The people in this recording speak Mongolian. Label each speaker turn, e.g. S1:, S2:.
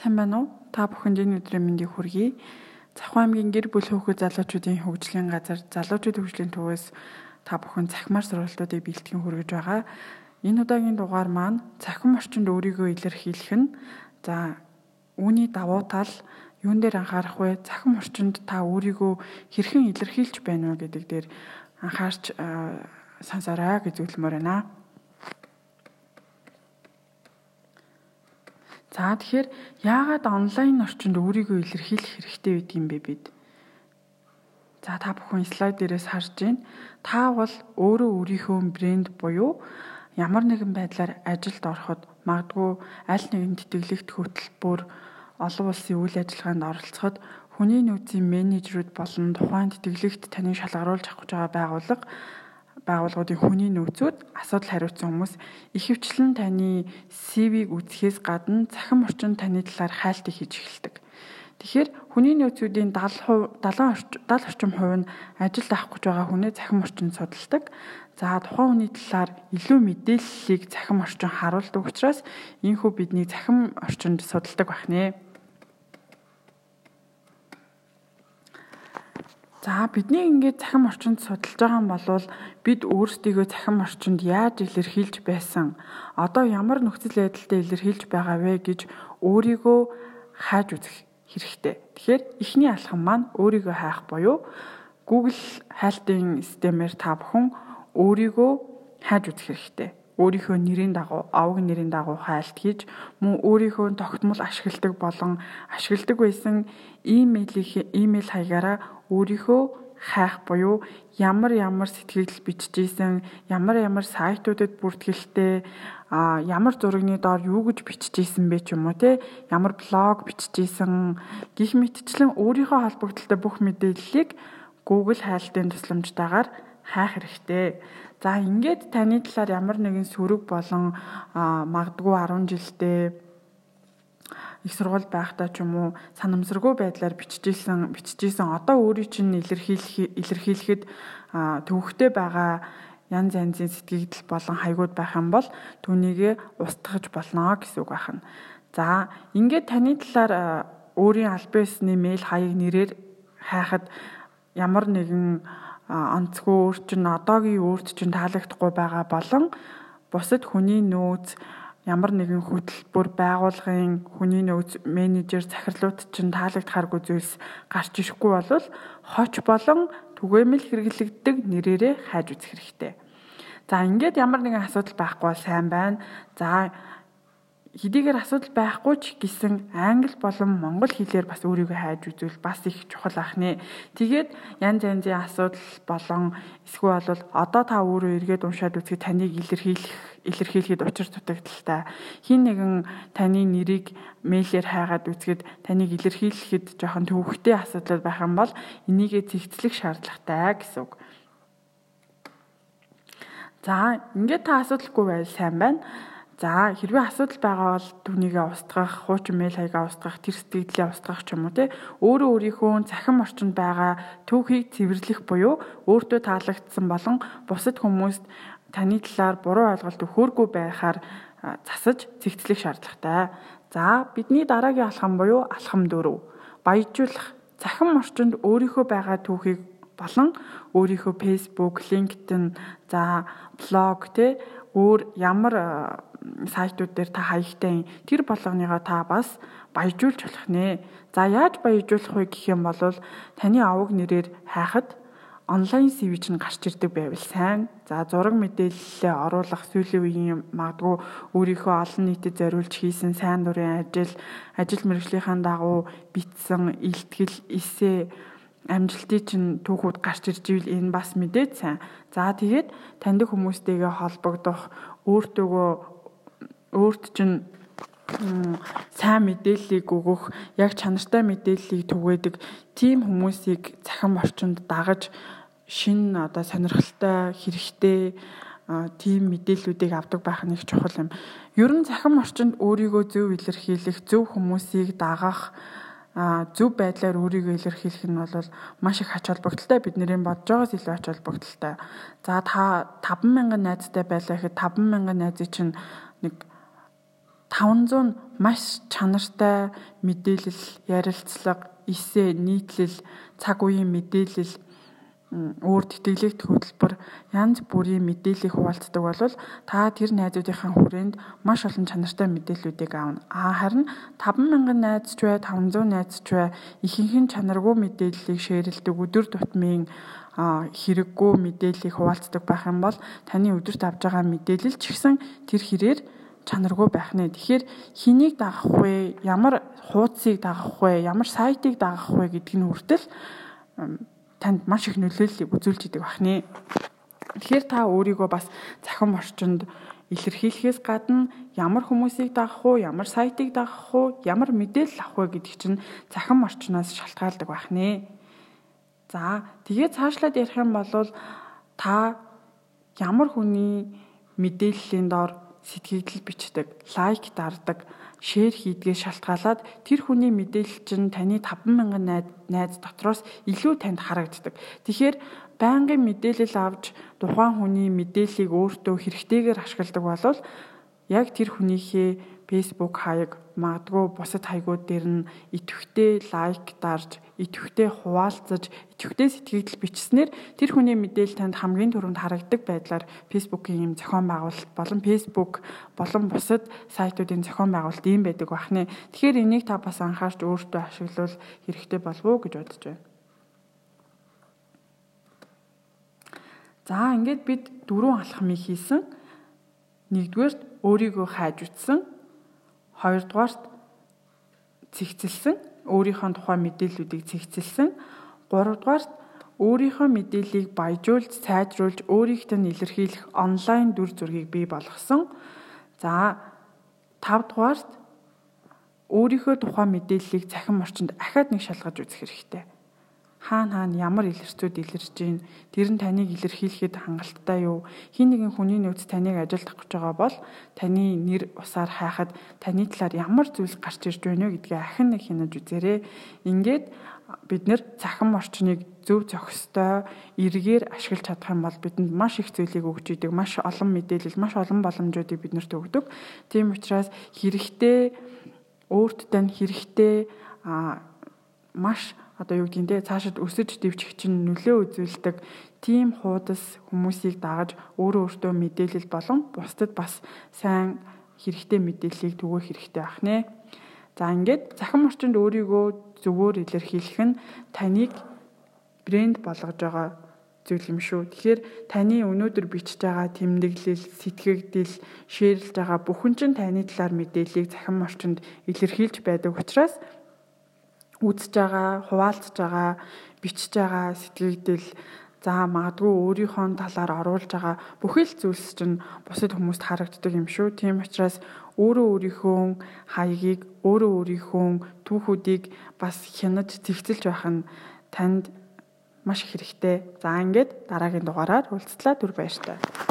S1: Сайн байна уу? Та бүхэнд энэ өдрийн мэндийг хүргэе. Завхан аймгийн гэр бүл хөөхөд залуучуудын хөгжлийн газар залуучууд хөгжлийн төвөөс та бүхэн цахимаар сургалтуудыг бэлтгэн хүргэж байгаа. Энэ удаагийн дугаар маань цахим орчинд өөрийгөө илэрхийлэх нь за үүний давуу тал юун дээр анхаарах вэ? Цахим орчинд та өөрийгөө хэрхэн илэрхийлж байна вэ гэдэг дээр анхаарч сансараа гэж зөвлөмөр байна. За тэгэхээр яагаад онлайн орчинд өөрийгөө илэрхийлэх хэрэгтэй байд юм бэ бид? За та бүхэн слайд дээрээс харж байна. Та бол өөрөө өөрийнхөө брэнд буюу ямар нэгэн байдлаар ажилд ороход магадгүй аль нэгэн тэтгэлэгт хөтөлбөр олон улсын үйл ажиллагаанд оролцоход хүний нөөцийн менежерүүд болон тухайн тэтгэлэгт таныг шалгаруулж авах гэж байгаа байгууллага байгууллагуудын хүний нөөцүүд асуудал хариуцсан хүмүүс ихэвчлэн таны CV-г үзэхээс гадна цахим орчинд таны талаар хайлтыг хийж эхэлдэг. Тэгэхээр хүний нөөцүүдийн 70% 70 70 орчим хувь нь ажилд авах гэж байгаа хүнээ цахим орчинд судалдаг. За тухайн хүний талаар илүү мэдээллийг цахим орчин харуулдаг учраас энэхүү бидний цахим орчинд судалдаг бахнэ. За бидний ингээд цахим орчинд судалж байгаа юм бол бид өөрсдийгөө цахим орчинд яаж илэрхийлж байсан одоо ямар нөхцөл байдалтай илэрхийлж байгаа вэ гэж өөрийгөө хайж үзэх хэрэгтэй. Тэгэхээр эхний алхам маань өөрийгөө хайх буюу Google хайлтын системээр та бүхэн өөрийгөө хайж үзэх хэрэгтэй өөрийнхөө нэрийн дагуу авг нэрийн дагуу хайлт хийж мөн өөрийнхөө тогтмол ашигладаг болон ашигладаг байсан имэйлийг имэйл хаягаараа өөрийнхөө хайх буюу ямар ямар сэтгэл бичижсэн ямар ямар сайтуудад бүртгэлтэй а ямар зургийн доор юу гэж бичижсэн бэ ч юм уу те ямар блог бичижсэн гих мэтчлэн өөрийнхөө холбогдлолтой бүх мэдээллийг Google хайлтын тусламжтайгаар хайх хэрэгтэй. За ингээд таны талаар ямар нэгэн сөрөг болон магадгүй 10 жилдээ их сургууль байхдаа ч юм уу санамсаргүй байдлаар бичижсэн бичижсэн одоо өөрийн чинь илэрхийлэх илэрхийлэхэд төвөгтэй байгаа янз янзын сэтгэгдэл болон хаягуд байх юм бол түүнийг устгах болно гэсэн үг байна. За ингээд таны талаар өөрийн аль биесний мэйл хаяг нэрээр хайхад ямар нэгэн онцгой өөр чинь одоогийн өөрт чинь таалагдахгүй байгаа болон бусад хүний нөөц ямар нэгэн хөтөлбөр байгуулгын хүний нөөц менежер захирлууд чинь таалагдхааргүй зүйлс гарч ирэхгүй бол хоч болон түгээмэл хэрэглэгддэг нэрээрээ хайж үзэх хэрэгтэй. За ингээд ямар нэгэн асуудал байхгүй сайн байна. За хэдийгээр асуудал байхгүй ч гэсэн англи болон монгол хэлээр бас өөрийгөө хайж үзвэл бас их чухал ахнэ. Тэгээд янз янзын асуудал болон эсвэл бол одоо та өөрөө эргээд уншаад үзэхэд таныг илэрхийлэх илэрхийлэхэд учир дутагдaltaй. Хин нэгэн таны нэрийг мэйлээр хайгаад үзэхэд таныг илэрхийлэхэд жоохон төвөгтэй асуудал байх юм бол энийгээ зэгцлэх шаардлагатай гэсэн үг. За ингээд та асуудалгүй байл сайн байна. За хэрвээ асуудал байгаа бол түүнийгээ устгах, хуучин мэйл хаягаа устгах, тэр сэтгэлдээ устгах ч юм уу те өөрөө өөрийнхөө цахим орчинд байгаа түүхийг цэвэрлэх буюу өөртөө таалагдсан болон бусад хүмүүст таны талаар буруу ойлголт өгөхөөргүй байхаар засаж зэгцлэх шаардлагатай. За бидний дараагийн алхам буюу алхам 4 баяжуулах. Цахим орчинд өөрийнхөө байгаа түүхийг болон өөрийнхөө Facebook, LinkedIn, за блог те өөр ямар сайтууд дээр та хаягтай тэр болгоныгоо та бас баяжуулж болох нэ. За яаж баяжуулах вэ гэх юм бол таны аваг нэрээр хайхад онлайн CV чинь гарч ирдэг байвал сайн. За зураг мэдээлэлээ оруулах сүүлийн үеийн магадгүй өөрийнхөө олон нийтэд зориулж хийсэн сайн дурын ажил, ажил мэргэжлийнхэн дагуу битсэн илтгэл, эсээ амжилтыг чинь түүхүүд гарч ирж ивэл энэ бас мэдээд сайн. За тэгээд таньдаг хүмүүстэйгээ холбогдох, өөртөөгөө өөрт чинь сайн мэдээллийг өгөх, яг чанартай мэдээллийг түгээдэг тийм хүмүүсийг цахим орчинд дагаж шин одоо сонирхолтой хэрэгтэй тийм мэдээллүүдийг авдаг байх их чухал юм. Ер нь цахим орчинд өөрийгөө зөв илэрхийлэх, зөв хүмүүсийг дагах зөв байдлаар өөрийгөө илэрхийлэх нь бол маш их ач холбогдолтой бидний бодож байгаас илүү ач холбогдолтой. За та 50000 найзтай байлаа гэхэд 50000 найзыг чинь нэг 500 маш чанартай мэдээлэл, ярилцлага, эссе, нийтлэл, цаг үеийн мэдээлэл өөр тэтгэлэгт хөтөлбөр янз бүрийн мэдээллийг хуваалцдаг бол та тэр найзуудынхаа хүрээнд маш олон чанартай мэдээллүүдийг аавна. А харин 50000 найз ч бай 500 найз ч бай ихэнх нь чанаргүй мэдээллийг шеэрлдэг өдөр тутмын хэрэггүй мэдээллийг хуваалцдаг байх юм бол таны өдөрт авж байгаа мэдээлэл ч гэсэн тэр хэрээр чанаргүй байх нэ. Тэгэхээр хэнийг дагах вэ? Ямар хуудсыг дагах вэ? Ямар сайтыг дагах вэ гэдг нь хүртэл танд маш их нөлөөллийг үзүүлж идэг бахнэ. Тэгэхээр та өөрийгөө бас цахим орчинд илэрхийлэхээс гадна ямар хүмүүсийг дагах уу, ямар сайтыг дагах уу, ямар мэдээлэл авах вэ гэдэг чинь цахим орчноос шалтгаалдаг бахнэ. За тэгээд цаашлаад ярих юм бол та ямар хүний мэдээллийн доор сэтгэгдэл бичдэг, лайк дардаг, шеэр хийдгээс шалтгаалаад тэр хүний мэдээлэл чинь таны 50000 найз найз дотроос илүү танд харагддаг. Тэгэхээр байнгын мэдээлэл авч тухайн хүний мэдээллийг өөртөө хэрэгтэйгээр ашигладаг бол яг тэр хүнийхээ Facebook хаяг магадгүй бусад хаягууд дээр нь идэвхтэй лайк дарж, идэвхтэй хуваалцаж, идэвхтэй сэтгэгдэл бичснээр тэр хүний мэдээлэл танд хамгийн түрүүнд харагддаг байдлаар Facebook-ийн юм зохион байгуулалт болон Facebook болон бусад сайтуудын зохион байгуулалт ийм байдаг бахнэ. Тэгэхээр энийг та бас анхаарч өөртөө ашиглавал хэрэгтэй болов уу гэж бодож байна. За ингээд бид дөрвөн алхмыг хийсэн. Нэгдүгээрт өөрийгөө хайж үтсэн Хоёрдугаарт цэгцэлсэн өөрийнхөө тухай мэдээллүүдийг цэгцэлсэн. Гуравдугаарт өөрийнхөө мэдээллийг баяжуулж, сайжруулж, өөрийгөө илэрхийлэх онлайн дүр зургийг бий болгосон. За тавдугаарт өөрийнхөө тухай мэдээллийг цахим орчинд ахаад нэг шалгаж үзэх хэрэгтэй хаана хаана ямар илэрцүүд илэрж гин тэр нь таныг илэрхийлэхэд хангалттай юу? Хин нэгэн хүний нөөц таныг ажилдах гэж байгаа бол таны нэр усаар хайхад таны талаар ямар зүйл гарч ирж байна вэ гэдгээ ахин нэг хянаж үзээрэй. Ингээд бид нэр цахим орчныг зөв зохистой эргээр ашиглаж чадах юм бол бидэнд маш их зүйлийг өгч идэг маш олон мэдээлэл маш олон боломжуудыг биднэрт өгдөг. Тийм учраас хэрэгтэй өөртөө тань хэрэгтэй маш одоо юу те цаашид өсөж дэвчих чинь нөлөө үзүүлдэг тийм хуудас хүмүүсийг дагаж өөрөө өөртөө мэдээлэл болон бусдад бас сайн хэрэгтэй мэдээллийг түгэх хэрэгтэй ах нэ. За ингээд захин орчинд өөрийгөө зөвөр илэрхийлэх нь таныг брэнд болгож байгаа зүйл юм шүү. Тэгэхээр таны өнөөдөр бичиж байгаа тэмдэглэл, сэтгэгдэл, шеэрлж байгаа бүхэн чинь таны талаар мэдээллийг захин орчинд илэрхийлж байдаг учраас үзэж байгаа, хуваалцж байгаа, бичиж байгаа сэтгэгдэл за магадгүй өөрийнхөө талаар оруулж байгаа бүхэл зүйлс чинь бусад хүмүүст харагддаг юм шүү. Тийм учраас өөрөө өөрийнхөө хаягийг, өөрөө өөрийнхөө түүхүүдийг бас хянаж зэгцэлж байх нь танд маш хэрэгтэй. За ингээд дараагийн дугаараар уулзлаа түр баяр таа.